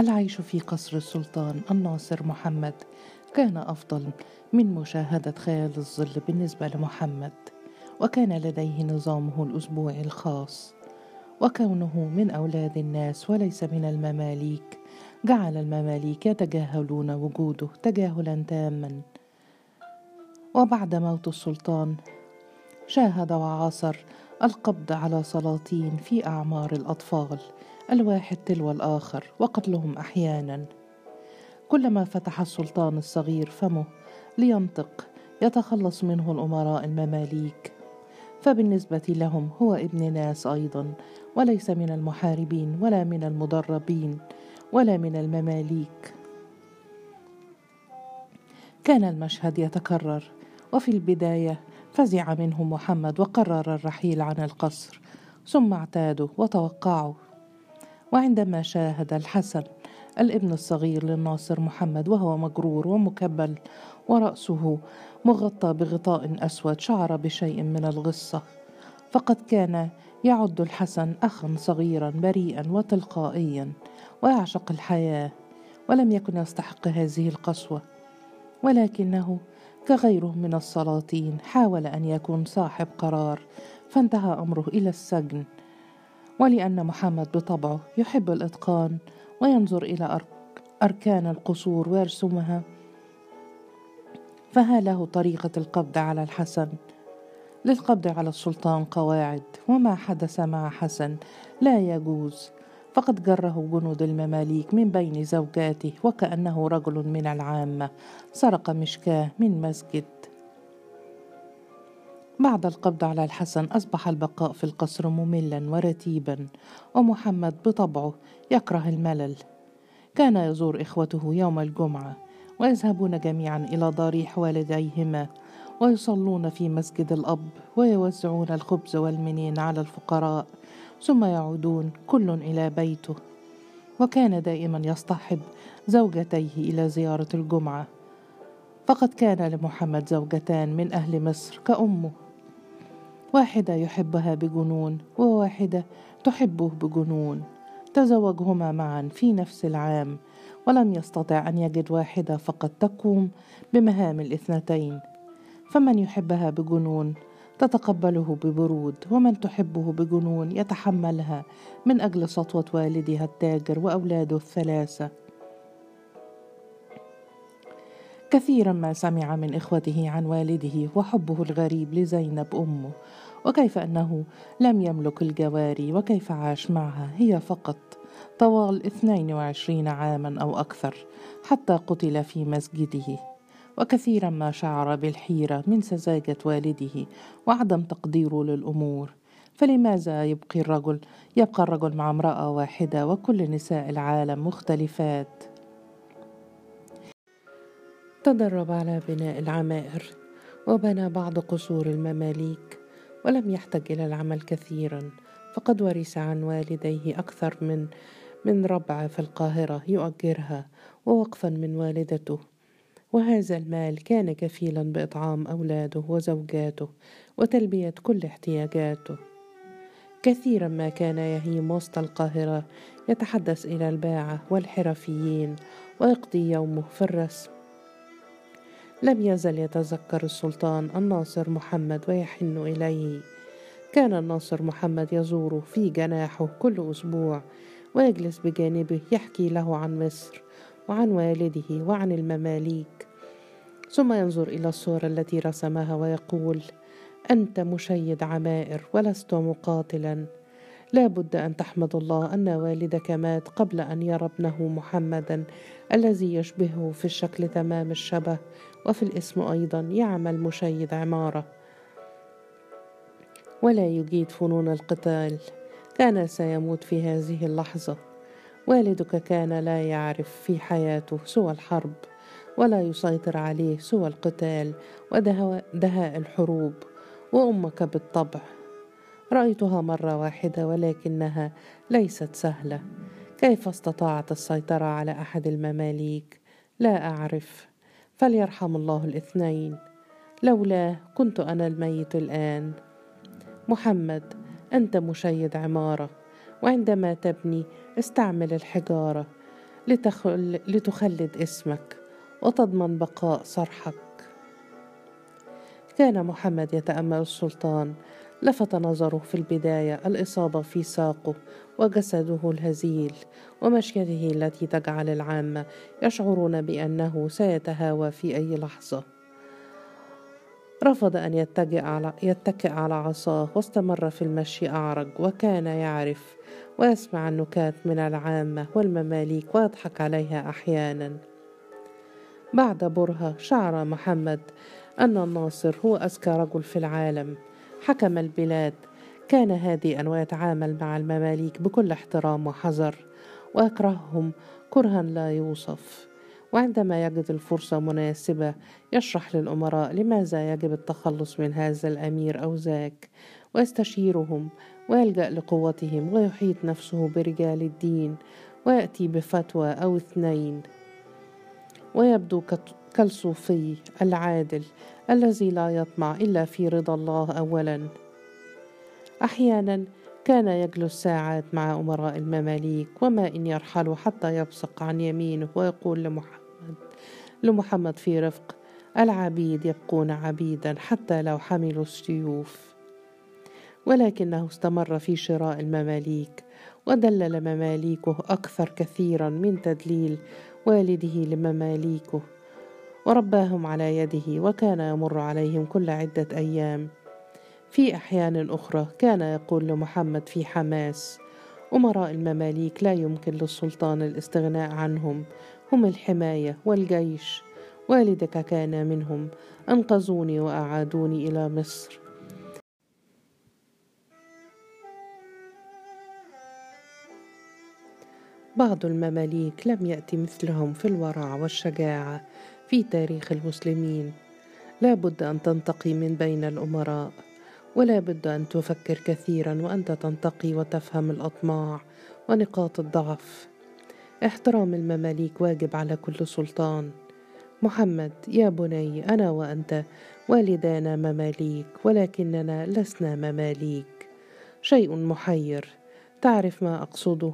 العيش في قصر السلطان الناصر محمد كان أفضل من مشاهدة خيال الظل بالنسبة لمحمد وكان لديه نظامه الأسبوعي الخاص. وكونه من أولاد الناس وليس من المماليك جعل المماليك يتجاهلون وجوده تجاهلا تاما. وبعد موت السلطان شاهد وعاصر القبض على سلاطين في أعمار الأطفال الواحد تلو الآخر وقتلهم أحيانا. كلما فتح السلطان الصغير فمه لينطق يتخلص منه الأمراء المماليك. فبالنسبة لهم هو ابن ناس أيضا وليس من المحاربين ولا من المدربين ولا من المماليك. كان المشهد يتكرر وفي البداية فزع منه محمد وقرر الرحيل عن القصر ثم اعتادوا وتوقعوا. وعندما شاهد الحسن الابن الصغير للناصر محمد وهو مجرور ومكبل ورأسه مغطى بغطاء أسود شعر بشيء من الغصة. فقد كان يعد الحسن أخا صغيرا بريئا وتلقائيا ويعشق الحياة ولم يكن يستحق هذه القسوة. ولكنه كغيره من السلاطين حاول أن يكون صاحب قرار فانتهى أمره إلى السجن. ولأن محمد بطبعه يحب الإتقان وينظر إلى أركان القصور ويرسمها. فها له طريقة القبض على الحسن؟ للقبض على السلطان قواعد وما حدث مع حسن لا يجوز. فقد جره جنود المماليك من بين زوجاته وكأنه رجل من العامة. سرق مشكاه من مسجد. بعد القبض على الحسن أصبح البقاء في القصر مملا ورتيبا ومحمد بطبعه يكره الملل. كان يزور إخوته يوم الجمعة ويذهبون جميعا إلى ضريح والديهما ويصلون في مسجد الأب ويوزعون الخبز والمنين على الفقراء ثم يعودون كل إلى بيته. وكان دائما يصطحب زوجتيه إلى زيارة الجمعة. فقد كان لمحمد زوجتان من أهل مصر كأمه. واحدة يحبها بجنون وواحدة تحبه بجنون. تزوجهما معا في نفس العام ولم يستطع أن يجد واحدة فقط تقوم بمهام الاثنتين. فمن يحبها بجنون؟ تتقبله ببرود ومن تحبه بجنون يتحملها من أجل سطوة والدها التاجر وأولاده الثلاثة. كثيرا ما سمع من إخوته عن والده وحبه الغريب لزينب أمه وكيف أنه لم يملك الجواري وكيف عاش معها هي فقط طوال 22 عاما أو أكثر حتى قتل في مسجده. وكثيرا ما شعر بالحيرة من سذاجة والده وعدم تقديره للأمور. فلماذا يبقي الرجل يبقى الرجل مع امرأة واحدة وكل نساء العالم مختلفات؟ تدرب على بناء العمائر وبنى بعض قصور المماليك ولم يحتج إلى العمل كثيرا فقد ورث عن والديه أكثر من من ربع في القاهرة يؤجرها ووقفا من والدته. وهذا المال كان كفيلا بإطعام أولاده وزوجاته وتلبية كل احتياجاته. كثيرا ما كان يهيم وسط القاهرة يتحدث إلى الباعة والحرفيين ويقضي يومه في الرسم. لم يزل يتذكر السلطان الناصر محمد ويحن إليه. كان الناصر محمد يزوره في جناحه كل أسبوع ويجلس بجانبه يحكي له عن مصر وعن والده وعن المماليك. ثم ينظر إلى الصور التي رسمها ويقول أنت مشيد عمائر ولست مقاتلا. لا بد أن تحمد الله أن والدك مات قبل أن يرى ابنه محمدا الذي يشبهه في الشكل تمام الشبه وفي الاسم أيضا يعمل مشيد عمارة. ولا يجيد فنون القتال. كان سيموت في هذه اللحظة. والدك كان لا يعرف في حياته سوى الحرب ولا يسيطر عليه سوى القتال ودهاء الحروب. وأمك بالطبع. رأيتها مرة واحدة ولكنها ليست سهلة. كيف استطاعت السيطرة على أحد المماليك؟ لا أعرف. فليرحم الله الاثنين. لولاه كنت أنا الميت الآن. محمد أنت مشيد عمارة. وعندما تبني استعمل الحجارة لتخل لتخلد اسمك وتضمن بقاء صرحك. كان محمد يتأمل السلطان. لفت نظره في البداية الإصابة في ساقه وجسده الهزيل ومشيته التي تجعل العامه يشعرون بأنه سيتهاوى في أي لحظة. رفض يتكئ على, يتكئ على عصاه واستمر في المشي أعرج وكان يعرف ويسمع النكات من العامه والمماليك ويضحك عليها أحيانا. بعد برهة شعر محمد أن الناصر هو أذكى رجل في العالم. حكم البلاد. كان هادئا ويتعامل مع المماليك بكل احترام وحذر ويكرههم كرها لا يوصف. وعندما يجد الفرصة مناسبة يشرح للأمراء لماذا يجب التخلص من هذا الأمير أو ذاك ويستشيرهم ويلجأ لقوتهم ويحيط نفسه برجال الدين ويأتي بفتوى أو اثنين. ويبدو كالصوفي العادل الذي لا يطمع إلا في رضا الله أولا. أحيانا كان يجلس ساعات مع أمراء المماليك وما إن يرحل حتى يبصق عن يمينه ويقول لمحمد لمحمد في رفق العبيد يبقون عبيدا حتى لو حملوا السيوف. ولكنه استمر في شراء المماليك ودلل مماليكه أكثر كثيرا من تدليل والده لمماليكه. ورباهم على يده وكان يمر عليهم كل عدة أيام. في أحيان أخرى كان يقول لمحمد في حماس أمراء المماليك لا يمكن للسلطان الاستغناء عنهم هم الحماية والجيش. والدك كان منهم أنقذوني وأعادوني إلى مصر. بعض المماليك لم يأتي مثلهم في الورع والشجاعة في تاريخ المسلمين. لا بد أن تنتقي من بين الأمراء ولا بد أن تفكر كثيرا وأنت تنتقي وتفهم الأطماع ونقاط الضعف. احترام المماليك واجب على كل سلطان. محمد يا بني أنا وأنت والدانا مماليك ولكننا لسنا مماليك. شيء محير. تعرف ما أقصده؟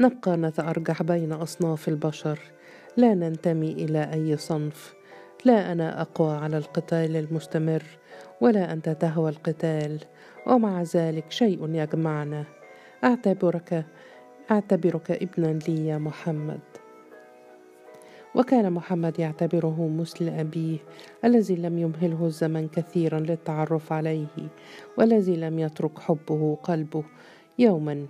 نبقى نتأرجح بين أصناف البشر. لا ننتمي إلى أي صنف. لا أنا أقوى على القتال المستمر ولا أنت تهوى القتال ومع ذلك شيء يجمعنا. أعتبرك أعتبرك ابنا لي يا محمد. وكان محمد يعتبره مثل أبيه الذي لم يمهله الزمن كثيرا للتعرف عليه والذي لم يترك حبه قلبه يوما.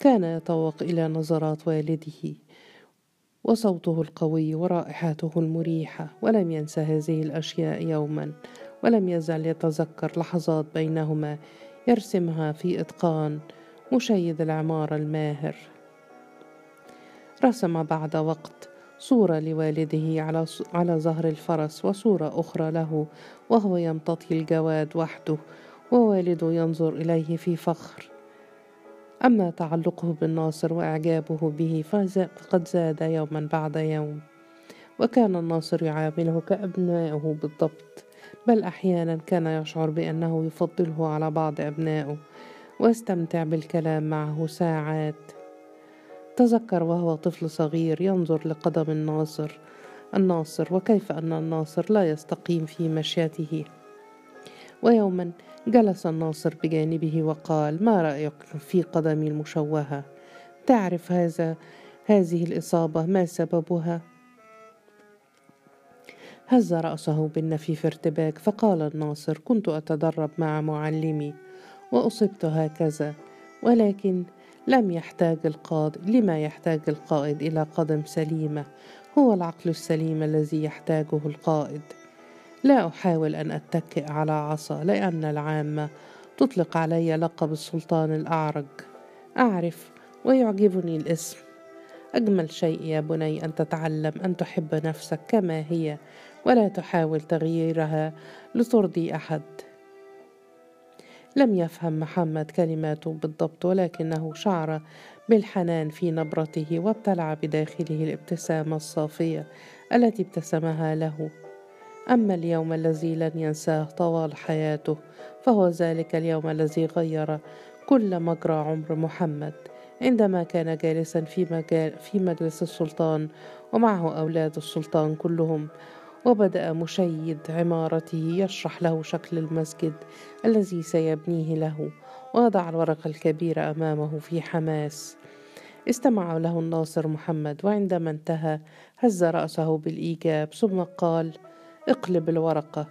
كان يتوق إلى نظرات والده. وصوته القوي ورائحته المريحة ولم ينس هذه الأشياء يوما ولم يزل يتذكر لحظات بينهما يرسمها في إتقان مشيد العمارة الماهر. رسم بعد وقت صورة لوالده على على ظهر الفرس وصورة أخرى له وهو يمتطي الجواد وحده ووالده ينظر إليه في فخر. أما تعلقه بالناصر وإعجابه به فقد زاد يوما بعد يوم. وكان الناصر يعامله كأبنائه بالضبط بل أحيانا كان يشعر بأنه يفضله على بعض أبنائه واستمتع بالكلام معه ساعات. تذكر وهو طفل صغير ينظر لقدم الناصر الناصر وكيف أن الناصر لا يستقيم في مشيته. ويوما جلس الناصر بجانبه وقال ما رأيك في قدمي المشوهة؟ تعرف هذا هذه الإصابة ما سببها؟ هز رأسه بالنفي في ارتباك فقال الناصر كنت أتدرب مع معلمي وأصبت هكذا ولكن لم يحتاج القائد لما يحتاج القائد إلى قدم سليمة؟ هو العقل السليم الذي يحتاجه القائد. لا أحاول أن أتكئ على عصا لأن العامة تطلق علي لقب السلطان الأعرج. أعرف ويعجبني الاسم. أجمل شيء يا بني أن تتعلم أن تحب نفسك كما هي ولا تحاول تغييرها لترضي أحد. لم يفهم محمد كلماته بالضبط ولكنه شعر بالحنان في نبرته وابتلع بداخله الابتسامة الصافية التي ابتسمها له. أما اليوم الذي لن ينساه طوال حياته فهو ذلك اليوم الذي غير كل مجرى عمر محمد. عندما كان جالسا في, مجال في مجلس السلطان ومعه أولاد السلطان كلهم وبدأ مشيد عمارته يشرح له شكل المسجد الذي سيبنيه له ووضع الورقة الكبيرة أمامه في حماس. استمع له الناصر محمد وعندما انتهى هز رأسه بالإيجاب ثم قال اقلب الورقة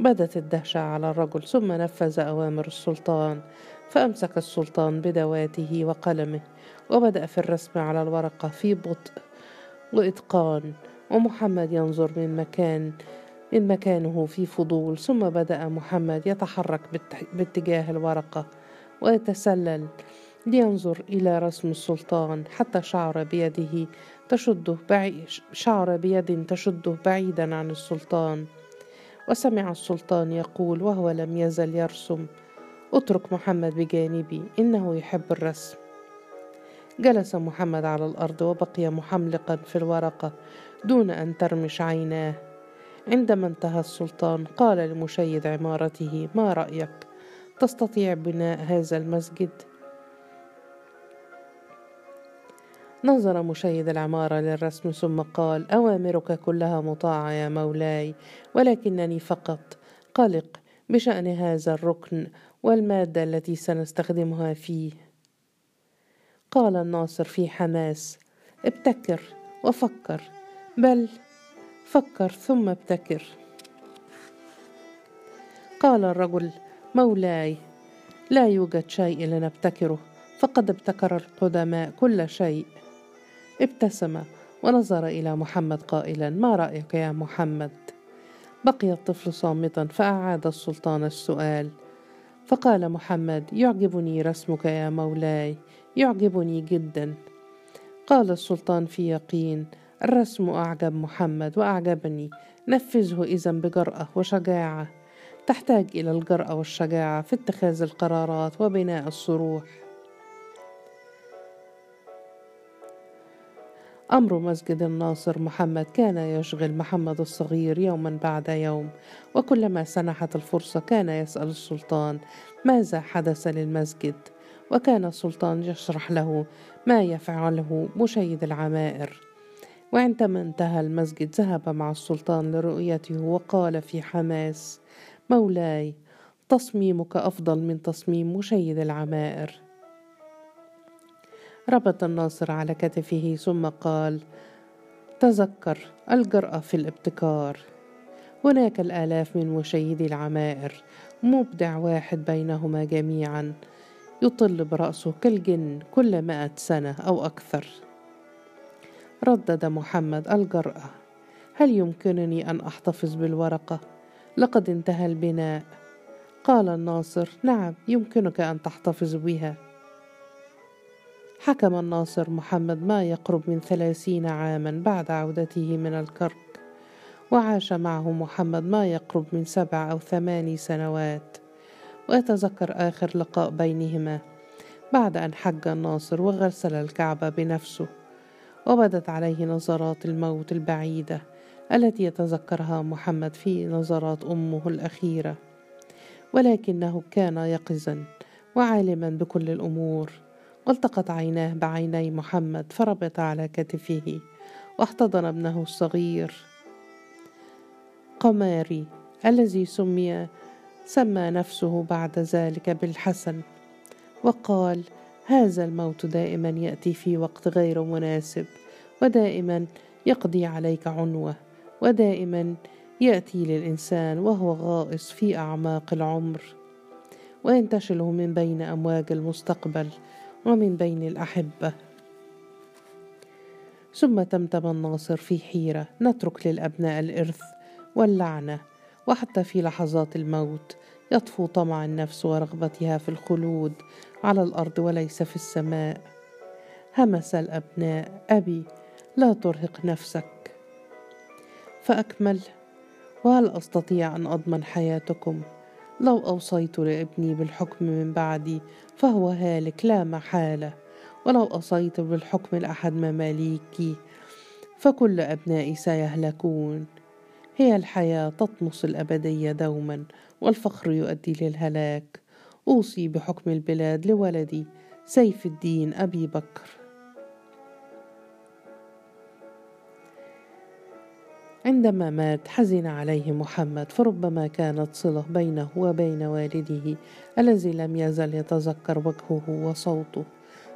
بدت الدهشة على الرجل ثم نفذ أوامر السلطان فأمسك السلطان بدواته وقلمه وبدأ في الرسم على الورقة في بطء وإتقان ومحمد ينظر من مكان من مكانه في فضول ثم بدأ محمد يتحرك باتجاه الورقة ويتسلل. لينظر إلى رسم السلطان حتى شعر بيده تشده بعيد شعر بيد تشده بعيدا عن السلطان. وسمع السلطان يقول وهو لم يزل يرسم اترك محمد بجانبي إنه يحب الرسم. جلس محمد على الأرض وبقي محملقا في الورقة دون أن ترمش عيناه. عندما انتهى السلطان قال لمشيد عمارته ما رأيك؟ تستطيع بناء هذا المسجد؟ نظر مشيد العمارة للرسم ثم قال أوامرك كلها مطاعة يا مولاي ولكنني فقط. قلق بشأن هذا الركن والمادة التي سنستخدمها فيه. قال الناصر في حماس ابتكر وفكر بل فكر ثم ابتكر. قال الرجل مولاي لا يوجد شيء لنبتكره فقد ابتكر القدماء كل شيء. ابتسم ونظر إلى محمد قائلا ما رأيك يا محمد؟ بقي الطفل صامتا فأعاد السلطان السؤال. فقال محمد يعجبني رسمك يا مولاي يعجبني جدا. قال السلطان في يقين الرسم أعجب محمد وأعجبني نفذه اذا بجرأة وشجاعة. تحتاج إلى الجرأة والشجاعة في اتخاذ القرارات وبناء الصروح. أمر مسجد الناصر محمد كان يشغل محمد الصغير يوما بعد يوم وكلما سنحت الفرصة كان يسأل السلطان ماذا حدث للمسجد؟ وكان السلطان يشرح له ما يفعله مشيد العمائر. وعندما انتهى المسجد ذهب مع السلطان لرؤيته وقال في حماس مولاي تصميمك أفضل من تصميم مشيد العمائر. ربط الناصر على كتفه ثم قال تذكر الجرأة في الابتكار. هناك الآلاف من مشيدي العمائر مبدع واحد بينهما جميعا. يطل برأسه كالجن كل مائة سنة أو أكثر. ردد محمد الجرأة هل يمكنني أن أحتفظ بالورقة؟ لقد انتهى البناء. قال الناصر نعم يمكنك أن تحتفظ بها. حكم الناصر محمد ما يقرب من ثلاثين عاما بعد عودته من الكرك وعاش معه محمد ما يقرب من سبع أو ثماني سنوات. ويتذكر آخر لقاء بينهما بعد أن حج الناصر وغسل الكعبة بنفسه وبدت عليه نظرات الموت البعيدة التي يتذكرها محمد في نظرات أمه الأخيرة. ولكنه كان يقظا وعالما بكل الأمور. والتقت عيناه بعيني محمد فربط على كتفه. واحتضن ابنه الصغير. قماري الذي سمي سمى نفسه بعد ذلك بالحسن. وقال هذا الموت دائما يأتي في وقت غير مناسب ودائما يقضي عليك عنوه ودائما يأتي للإنسان وهو غائص في أعماق العمر. وينتشله من بين أمواج المستقبل. ومن بين الأحبة. ثم تمتم الناصر في حيرة. نترك للأبناء الإرث واللعنة. وحتى في لحظات الموت يطفو طمع النفس ورغبتها في الخلود على الأرض وليس في السماء. همس الأبناء أبي لا ترهق نفسك. فأكمل وهل أستطيع أن أضمن حياتكم؟ لو أوصيت لابني بالحكم من بعدي فهو هالك لا محالة. ولو أوصيت بالحكم لأحد مماليكي فكل أبنائي سيهلكون. هي الحياة تطمس الأبدية دوما والفخر يؤدي للهلاك. أوصي بحكم البلاد لولدي سيف الدين أبي بكر. عندما مات حزن عليه محمد فربما كانت صلة بينه وبين والده الذي لم يزل يتذكر وجهه وصوته.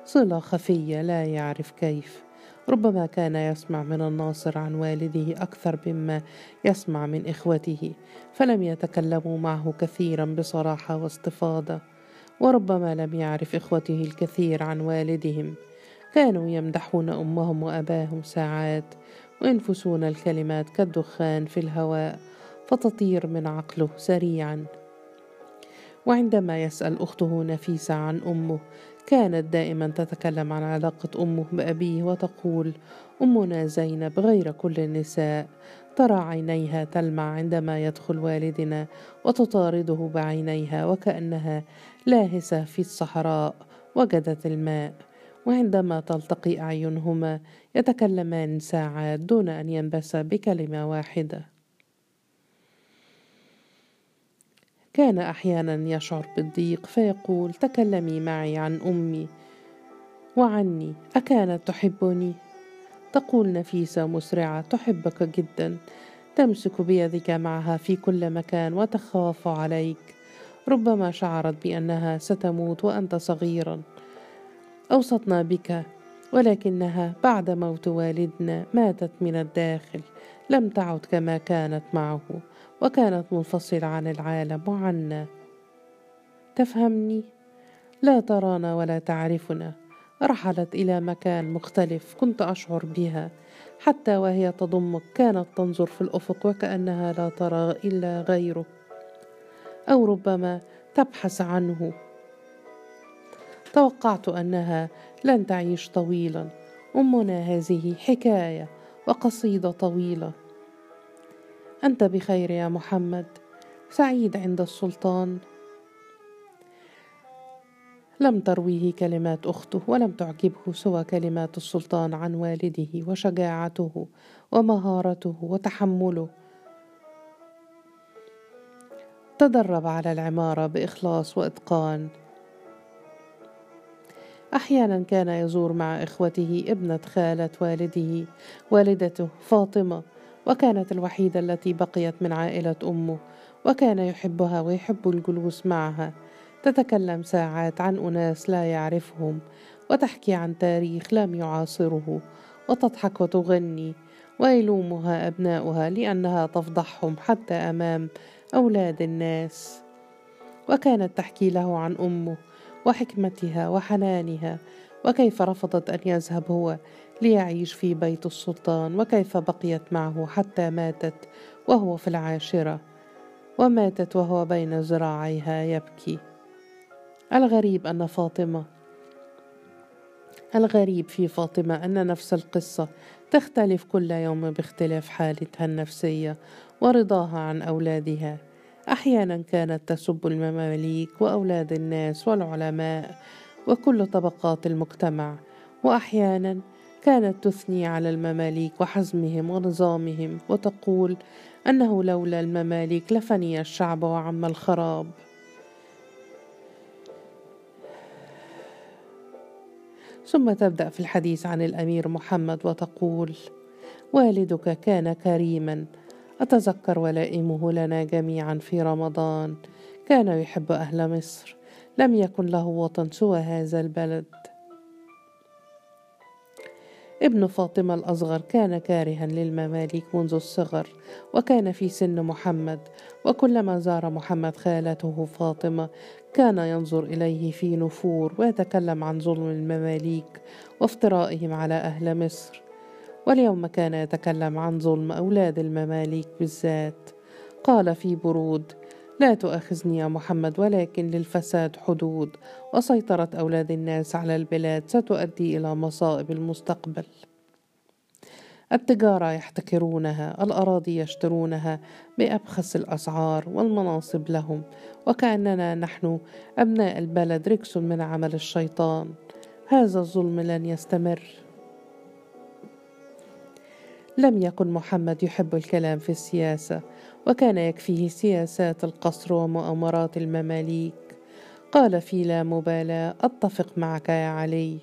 صلة خفية لا يعرف كيف. ربما كان يسمع من الناصر عن والده أكثر مما يسمع من إخوته فلم يتكلموا معه كثيرا بصراحة واستفاضة. وربما لم يعرف إخوته الكثير عن والدهم. كانوا يمدحون أمهم وأباهم ساعات. وينفسون الكلمات كالدخان في الهواء فتطير من عقله سريعا. وعندما يسأل أخته نفيسة عن أمه كانت دائما تتكلم عن علاقة أمه بأبيه وتقول أمنا زينب غير كل النساء ترى عينيها تلمع عندما يدخل والدنا وتطارده بعينيها وكأنها لاهسة في الصحراء وجدت الماء. وعندما تلتقي أعينهما يتكلمان ساعات دون أن ينبسا بكلمة واحدة. كان أحيانا يشعر بالضيق فيقول تكلمي معي عن أمي وعني أكانت تحبني؟ تقول نفيسة مسرعة تحبك جدا تمسك بيدك معها في كل مكان وتخاف عليك. ربما شعرت بأنها ستموت وأنت صغيرا. اوصتنا بك ولكنها بعد موت والدنا ماتت من الداخل. لم تعد كما كانت معه وكانت منفصلة عن العالم وعنا تفهمني؟ لا ترانا ولا تعرفنا. رحلت إلى مكان مختلف كنت أشعر بها. حتى وهي تضمك كانت تنظر في الأفق وكأنها لا ترى إلا غيره أو ربما تبحث عنه. توقعت أنها لن تعيش طويلا. أمنا هذه حكاية وقصيدة طويلة. أنت بخير يا محمد. سعيد عند السلطان. لم ترويه كلمات أخته ولم تعجبه سوى كلمات السلطان عن والده وشجاعته ومهارته وتحمله. تدرب على العمارة بإخلاص وإتقان. أحيانا كان يزور مع إخوته ابنة خالة والده والدته فاطمة وكانت الوحيدة التي بقيت من عائلة أمه وكان يحبها ويحب الجلوس معها. تتكلم ساعات عن أناس لا يعرفهم وتحكي عن تاريخ لم يعاصره وتضحك وتغني ويلومها أبناؤها لأنها تفضحهم حتى أمام أولاد الناس. وكانت تحكي له عن أمه وحكمتها وحنانها وكيف رفضت أن يذهب هو ليعيش في بيت السلطان وكيف بقيت معه حتى ماتت وهو في العاشرة. وماتت وهو بين ذراعيها يبكي. الغريب أن فاطمة الغريب في فاطمة أن نفس القصة تختلف كل يوم باختلاف حالتها النفسية ورضاها عن أولادها. أحيانا كانت تسب المماليك وأولاد الناس والعلماء وكل طبقات المجتمع وأحيانا كانت تثني على المماليك وحزمهم ونظامهم وتقول أنه لولا المماليك لفني الشعب وعم الخراب. ثم تبدأ في الحديث عن الأمير محمد وتقول والدك كان كريما أتذكر ولائمه لنا جميعا في رمضان. كان يحب أهل مصر. لم يكن له وطن سوى هذا البلد. ابن فاطمة الأصغر كان كارها للمماليك منذ الصغر وكان في سن محمد. وكلما زار محمد خالته فاطمة كان ينظر إليه في نفور ويتكلم عن ظلم المماليك وافترائهم على أهل مصر. واليوم كان يتكلم عن ظلم أولاد المماليك بالذات. قال في برود لا تؤاخذني يا محمد ولكن للفساد حدود. وسيطرة أولاد الناس على البلاد ستؤدي إلى مصائب المستقبل. التجارة يحتكرونها الأراضي يشترونها بأبخس الأسعار والمناصب لهم. وكأننا نحن أبناء البلد ركس من عمل الشيطان. هذا الظلم لن يستمر. لم يكن محمد يحب الكلام في السياسة وكان يكفيه سياسات القصر ومؤامرات المماليك. قال في لا مبالاة أتفق معك يا علي.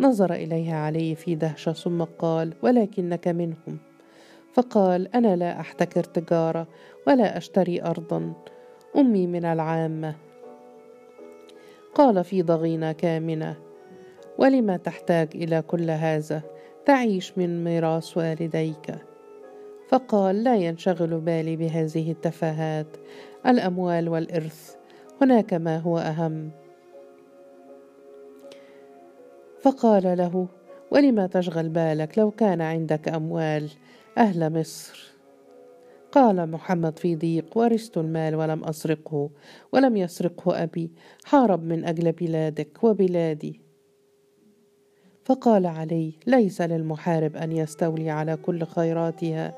نظر إليها علي في دهشة ثم قال ولكنك منهم. فقال أنا لا أحتكر تجارة ولا أشتري أرضا أمي من العامة. قال في ضغينة كامنة ولما تحتاج إلى كل هذا؟ تعيش من ميراث والديك. فقال لا ينشغل بالي بهذه التفاهات. الأموال والإرث هناك ما هو أهم. فقال له ولما تشغل بالك لو كان عندك أموال أهل مصر؟ قال محمد في ضيق ورثت المال ولم أسرقه ولم يسرقه أبي حارب من أجل بلادك وبلادي. فقال علي ليس للمحارب أن يستولي على كل خيراتها.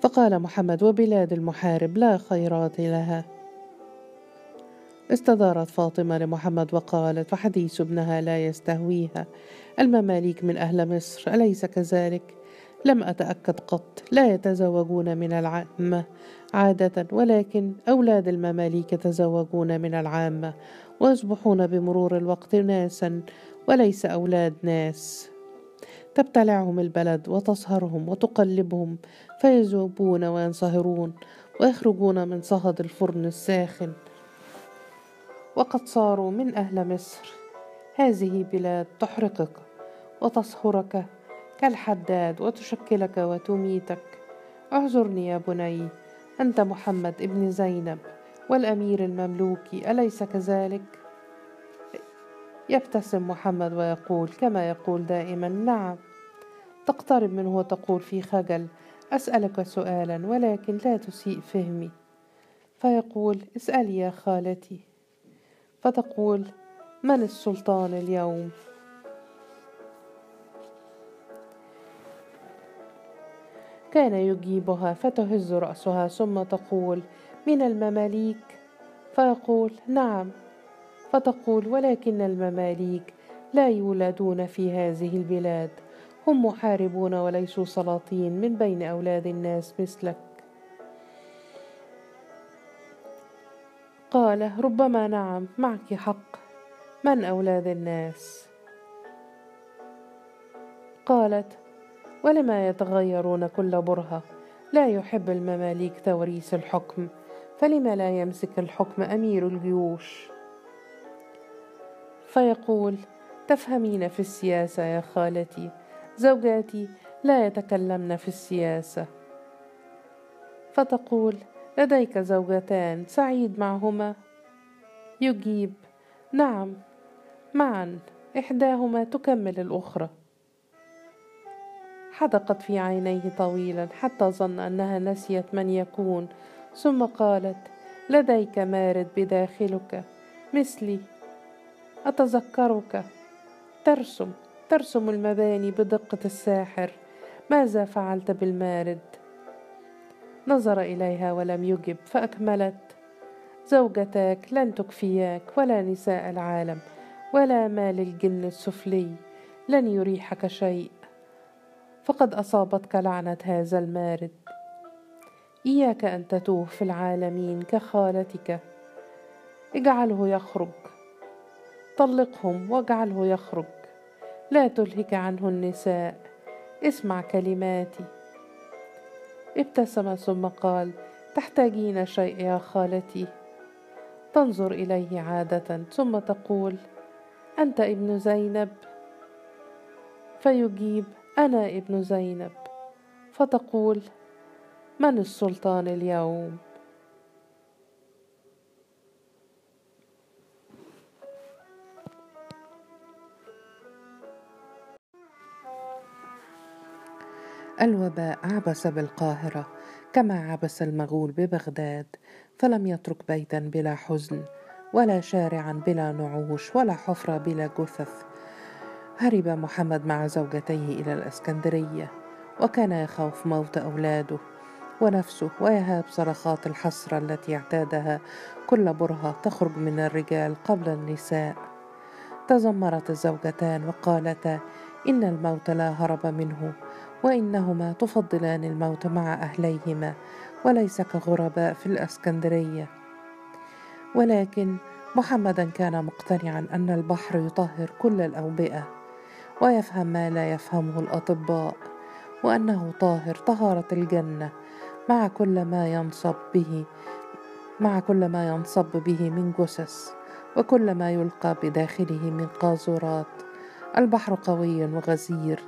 فقال محمد وبلاد المحارب لا خيرات لها. استدارت فاطمة لمحمد وقالت وحديث ابنها لا يستهويها. المماليك من أهل مصر أليس كذلك؟ لم أتأكد قط لا يتزوجون من العامة عادة ولكن أولاد المماليك يتزوجون من العامة. ويصبحون بمرور الوقت ناسا وليس أولاد ناس. تبتلعهم البلد وتصهرهم وتقلبهم فيذوبون وينصهرون ويخرجون من صهد الفرن الساخن. وقد صاروا من أهل مصر. هذه بلاد تحرقك وتصهرك كالحداد وتشكلك وتميتك. اعذرني يا بني أنت محمد ابن زينب. والأمير المملوكي أليس كذلك؟ يبتسم محمد ويقول كما يقول دائما نعم. تقترب منه وتقول في خجل أسألك سؤالا ولكن لا تسيء فهمي. فيقول اسألي يا خالتي. فتقول من السلطان اليوم؟ كان يجيبها فتهز رأسها ثم تقول من المماليك؟ فيقول نعم. فتقول ولكن المماليك لا يولدون في هذه البلاد. هم محاربون وليسوا سلاطين من بين أولاد الناس مثلك. قال ربما نعم معك حق. من أولاد الناس؟ قالت ولما يتغيرون كل برهة لا يحب المماليك توريث الحكم. فلما لا يمسك الحكم أمير الجيوش؟ فيقول تفهمين في السياسة يا خالتي زوجاتي لا يتكلمن في السياسة. فتقول لديك زوجتان سعيد معهما؟ يجيب نعم معا إحداهما تكمل الأخرى. حدقت في عينيه طويلا حتى ظن أنها نسيت من يكون. ثم قالت لديك مارد بداخلك مثلي أتذكرك. ترسم ترسم المباني بدقة الساحر. ماذا فعلت بالمارد؟ نظر إليها ولم يجب فأكملت زوجتاك لن تكفياك ولا نساء العالم ولا مال الجن السفلي لن يريحك شيء. فقد أصابتك لعنة هذا المارد. إياك أن تتوه في العالمين كخالتك. اجعله يخرج. طلقهم واجعله يخرج. لا تلهك عنه النساء. اسمع كلماتي. ابتسم ثم قال تحتاجين شيء يا خالتي؟ تنظر إليه عادة ثم تقول أنت ابن زينب؟ فيجيب أنا ابن زينب. فتقول من السلطان اليوم؟ الوباء عبس بالقاهرة كما عبس المغول ببغداد فلم يترك بيتا بلا حزن ولا شارعا بلا نعوش ولا حفرة بلا جثث. هرب محمد مع زوجتيه إلى الإسكندرية وكان يخاف موت أولاده. ونفسه ويهاب صرخات الحسرة التي اعتادها. كل برهة تخرج من الرجال قبل النساء. تذمرت الزوجتان وقالتا إن الموت لا هرب منه وإنهما تفضلان الموت مع أهليهما وليس كغرباء في الإسكندرية. ولكن محمدا كان مقتنعا أن البحر يطهر كل الأوبئة ويفهم ما لا يفهمه الأطباء وأنه طاهر طهارة الجنة مع كل ما ينصب به مع كل ما ينصب به من جثث وكل ما يلقى بداخله من قاذورات. البحر قوي وغزير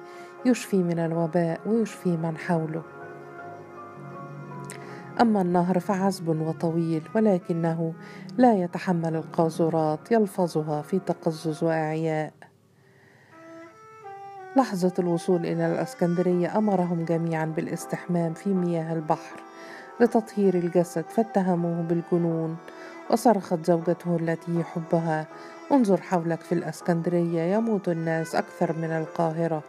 يشفي من الوباء ويشفي من حوله. أما النهر فعذب وطويل ولكنه لا يتحمل القاذورات يلفظها في تقزز وإعياء. لحظة الوصول إلى الإسكندرية أمرهم جميعا بالاستحمام في مياه البحر لتطهير الجسد فاتهموه بالجنون وصرخت زوجته التي يحبها انظر حولك في الإسكندرية يموت الناس أكثر من القاهرة.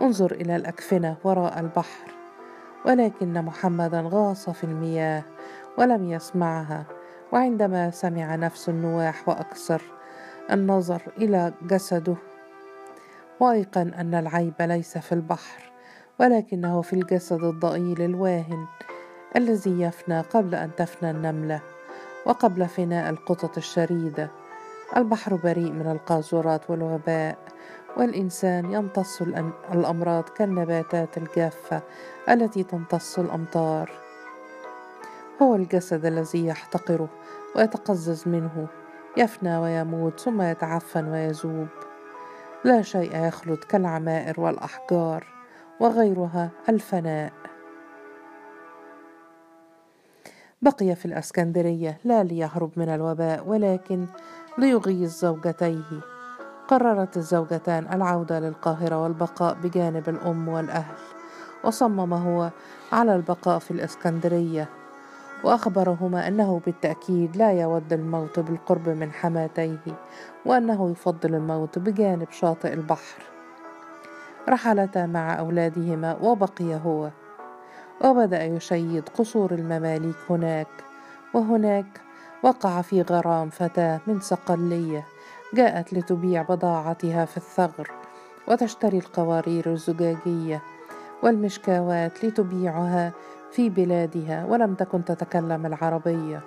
انظر إلى الأكفنة وراء البحر. ولكن محمدا غاص في المياه ولم يسمعها وعندما سمع نفس النواح وأكثر النظر إلى جسده وايقن أن العيب ليس في البحر ولكنه في الجسد الضئيل الواهن الذي يفنى قبل أن تفنى النملة وقبل فناء القطط الشريدة. البحر بريء من القاذورات والوباء والإنسان يمتص الأمراض كالنباتات الجافة التي تمتص الأمطار. هو الجسد الذي يحتقره ويتقزز منه يفنى ويموت ثم يتعفن ويذوب. لا شيء يخلد كالعمائر والأحجار وغيرها الفناء. بقي في الإسكندرية لا ليهرب من الوباء ولكن ليغيظ زوجتيه. قررت الزوجتان العودة للقاهرة والبقاء بجانب الأم والأهل وصمم هو على البقاء في الإسكندرية. وأخبرهما أنه بالتأكيد لا يود الموت بالقرب من حماتيه وأنه يفضل الموت بجانب شاطئ البحر. رحلتا مع أولادهما وبقي هو. وبدأ يشيد قصور المماليك هناك وهناك وقع في غرام فتاة من صقلية جاءت لتبيع بضاعتها في الثغر وتشتري القوارير الزجاجية والمشكاوات لتبيعها في بلادها ولم تكن تتكلم العربية.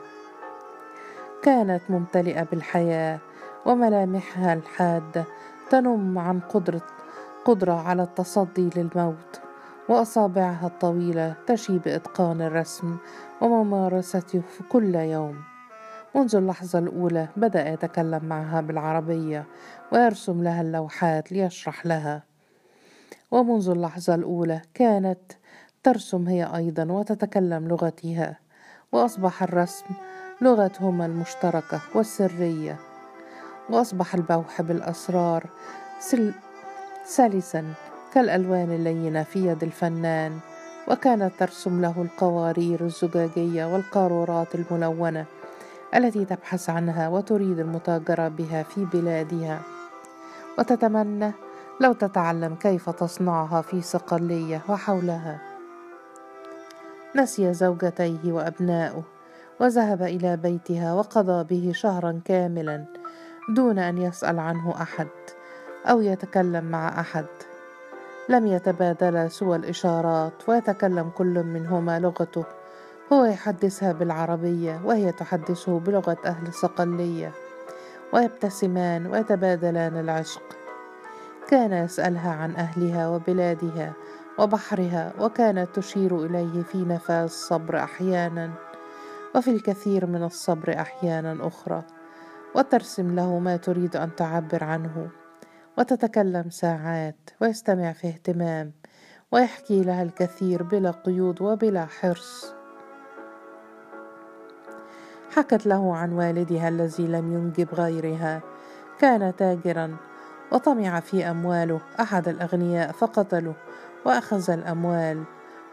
كانت ممتلئة بالحياة وملامحها الحادة تنم عن قدرة قدرة على التصدي للموت وأصابعها الطويلة تشي بإتقان الرسم وممارسته في كل يوم. منذ اللحظة الأولى بدأ يتكلم معها بالعربية ويرسم لها اللوحات ليشرح لها. ومنذ اللحظة الأولى كانت ترسم هي أيضا وتتكلم لغتها وأصبح الرسم لغتهما المشتركة والسرية. وأصبح البوح بالأسرار سلسا كالألوان اللينة في يد الفنان وكانت ترسم له القوارير الزجاجية والقارورات الملونة التي تبحث عنها وتريد المتاجرة بها في بلادها. وتتمنى لو تتعلم كيف تصنعها في صقلية وحولها. نسي زوجتيه وأبناؤه وذهب إلى بيتها وقضى به شهرا كاملا دون أن يسأل عنه أحد أو يتكلم مع أحد. لم يتبادلا سوى الإشارات ويتكلم كل منهما لغته. هو يحدثها بالعربية وهي تحدثه بلغة أهل الصقلية ويبتسمان ويتبادلان العشق. كان يسألها عن أهلها وبلادها. وبحرها وكانت تشير إليه في نفاذ الصبر أحيانا وفي الكثير من الصبر أحيانا أخرى. وترسم له ما تريد أن تعبر عنه. وتتكلم ساعات ويستمع في اهتمام ويحكي لها الكثير بلا قيود وبلا حرص. حكت له عن والدها الذي لم ينجب غيرها. كان تاجرا وطمع في أمواله. أحد الأغنياء فقتله. وأخذ الأموال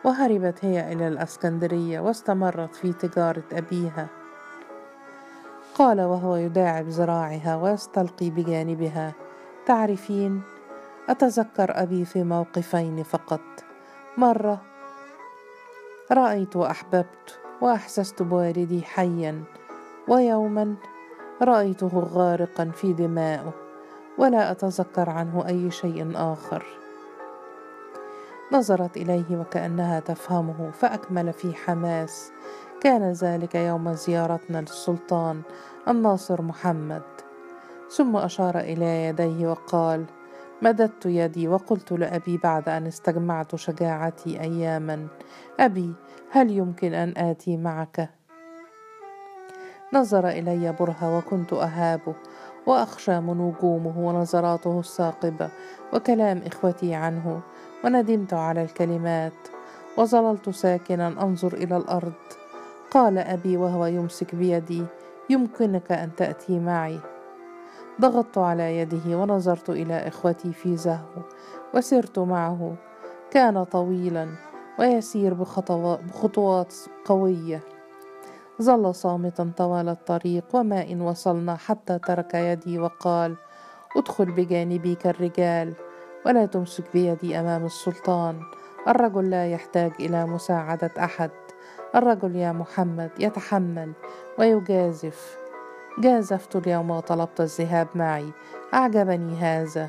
وهربت هي إلى الأسكندرية واستمرت في تجارة أبيها. قال وهو يداعب ذراعها ويستلقي بجانبها تعرفين أتذكر أبي في موقفين فقط. مرة رأيت وأحببت وأحسست بوالدي حيا ويوما رأيته غارقا في دمائه ولا أتذكر عنه أي شيء آخر. نظرت إليه وكأنها تفهمه فأكمل في حماس. كان ذلك يوم زيارتنا للسلطان الناصر محمد. ثم أشار إلى يديه وقال مددت يدي وقلت لأبي بعد أن استجمعت شجاعتي اياما. أبي هل يمكن أن آتي معك؟ نظر إلي برهة وكنت أهابه. وأخشى من نجومه ونظراته الثاقبه وكلام إخوتي عنه وندمت على الكلمات وظللت ساكنا أنظر إلى الأرض. قال أبي وهو يمسك بيدي يمكنك أن تأتي معي. ضغطت على يده ونظرت إلى إخوتي في زهو وسرت معه. كان طويلا ويسير بخطوات قوية. ظل صامتا طوال الطريق وما ان وصلنا حتى ترك يدي وقال ادخل بجانبي كالرجال ولا تمسك بيدي أمام السلطان. الرجل لا يحتاج إلى مساعدة أحد. الرجل يا محمد يتحمل ويجازف. جازفت اليوم وطلبت الذهاب معي. أعجبني هذا.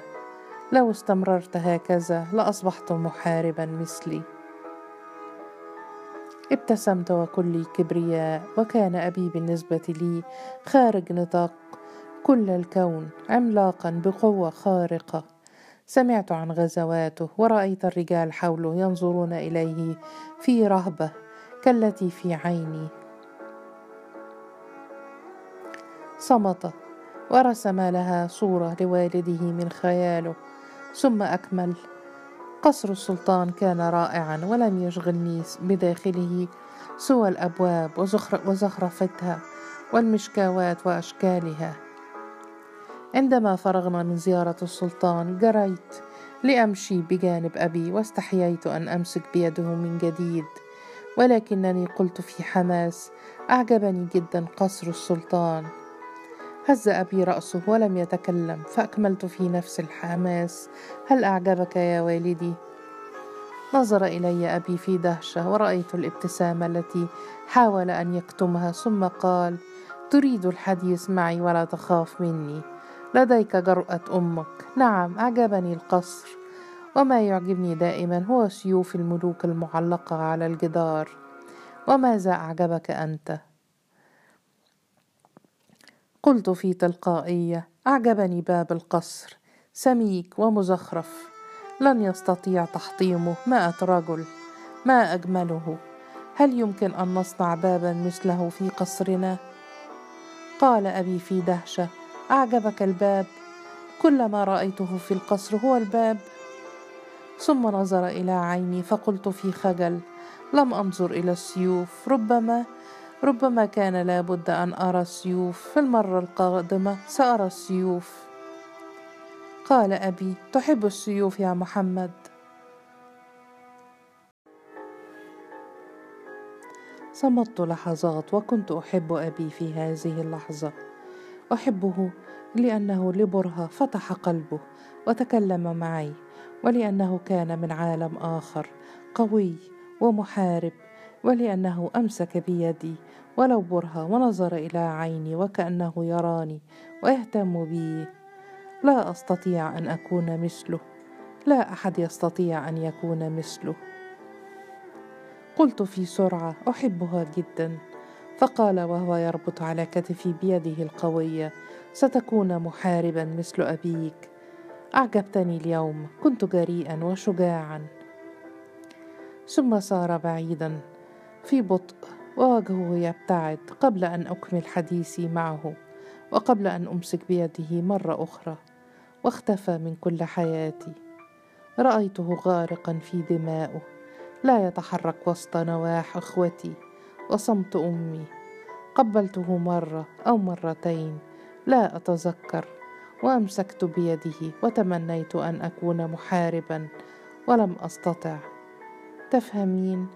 لو استمررت هكذا لأصبحت محاربا مثلي. ابتسمت وكلي كبرياء وكان أبي بالنسبة لي خارج نطاق. كل الكون عملاقا بقوة خارقة. سمعت عن غزواته ورأيت الرجال حوله ينظرون إليه في رهبة كالتي في عيني. صمت ورسم لها صورة لوالده من خياله. ثم أكمل قصر السلطان كان رائعا ولم يشغلني بداخله. سوى الأبواب وزخرفتها والمشكاوات وأشكالها. عندما فرغنا من زيارة السلطان جريت لأمشي بجانب أبي واستحييت أن أمسك بيده من جديد ولكنني قلت في حماس أعجبني جدا قصر السلطان. هز أبي رأسه ولم يتكلم فأكملت في نفس الحماس. هل أعجبك يا والدي؟ نظر إلي أبي في دهشة ورأيت الابتسامة التي حاول أن يكتمها ثم قال تريد الحديث معي ولا تخاف مني. لديك جرأة أمك. نعم أعجبني القصر. وما يعجبني دائما هو سيوف الملوك المعلقة على الجدار. وماذا أعجبك أنت؟ قلت في تلقائية أعجبني باب القصر. سميك ومزخرف. لن يستطيع تحطيمه. مائة رجل. ما أجمله؟ هل يمكن أن نصنع بابا مثله في قصرنا؟ قال أبي في دهشة. أعجبك الباب؟ كل ما رأيته في القصر هو الباب. ثم نظر إلى عيني فقلت في خجل. لم أنظر إلى السيوف. ربما ربما كان لابد أن أرى السيوف في المرة القادمة. سأرى السيوف. قال أبي تحب السيوف يا محمد. صمت لحظات وكنت أحب أبي في هذه اللحظة. أحبه لأنه لبرهة فتح قلبه وتكلم معي ولأنه كان من عالم آخر قوي ومحارب ولأنه أمسك بيدي ولو برهة ونظر إلى عيني وكأنه يراني ويهتم بي. لا أستطيع أن أكون مثله. لا أحد يستطيع أن يكون مثله. قلت في سرعة أحبها جدا. فقال وهو يربط على كتفي بيده القوية ستكون محاربا مثل أبيك. أعجبتني اليوم. كنت جريئا وشجاعا. ثم سار بعيدا في بطء ووجهه يبتعد قبل أن أكمل حديثي معه وقبل أن أمسك بيده مرة أخرى واختفى من كل حياتي. رأيته غارقا في دمائه لا يتحرك وسط نواح إخوتي وصمت أمي. قبلته مرة أو مرتين لا أتذكر وأمسكت بيده وتمنيت أن أكون محاربا ولم أستطع. تفهمين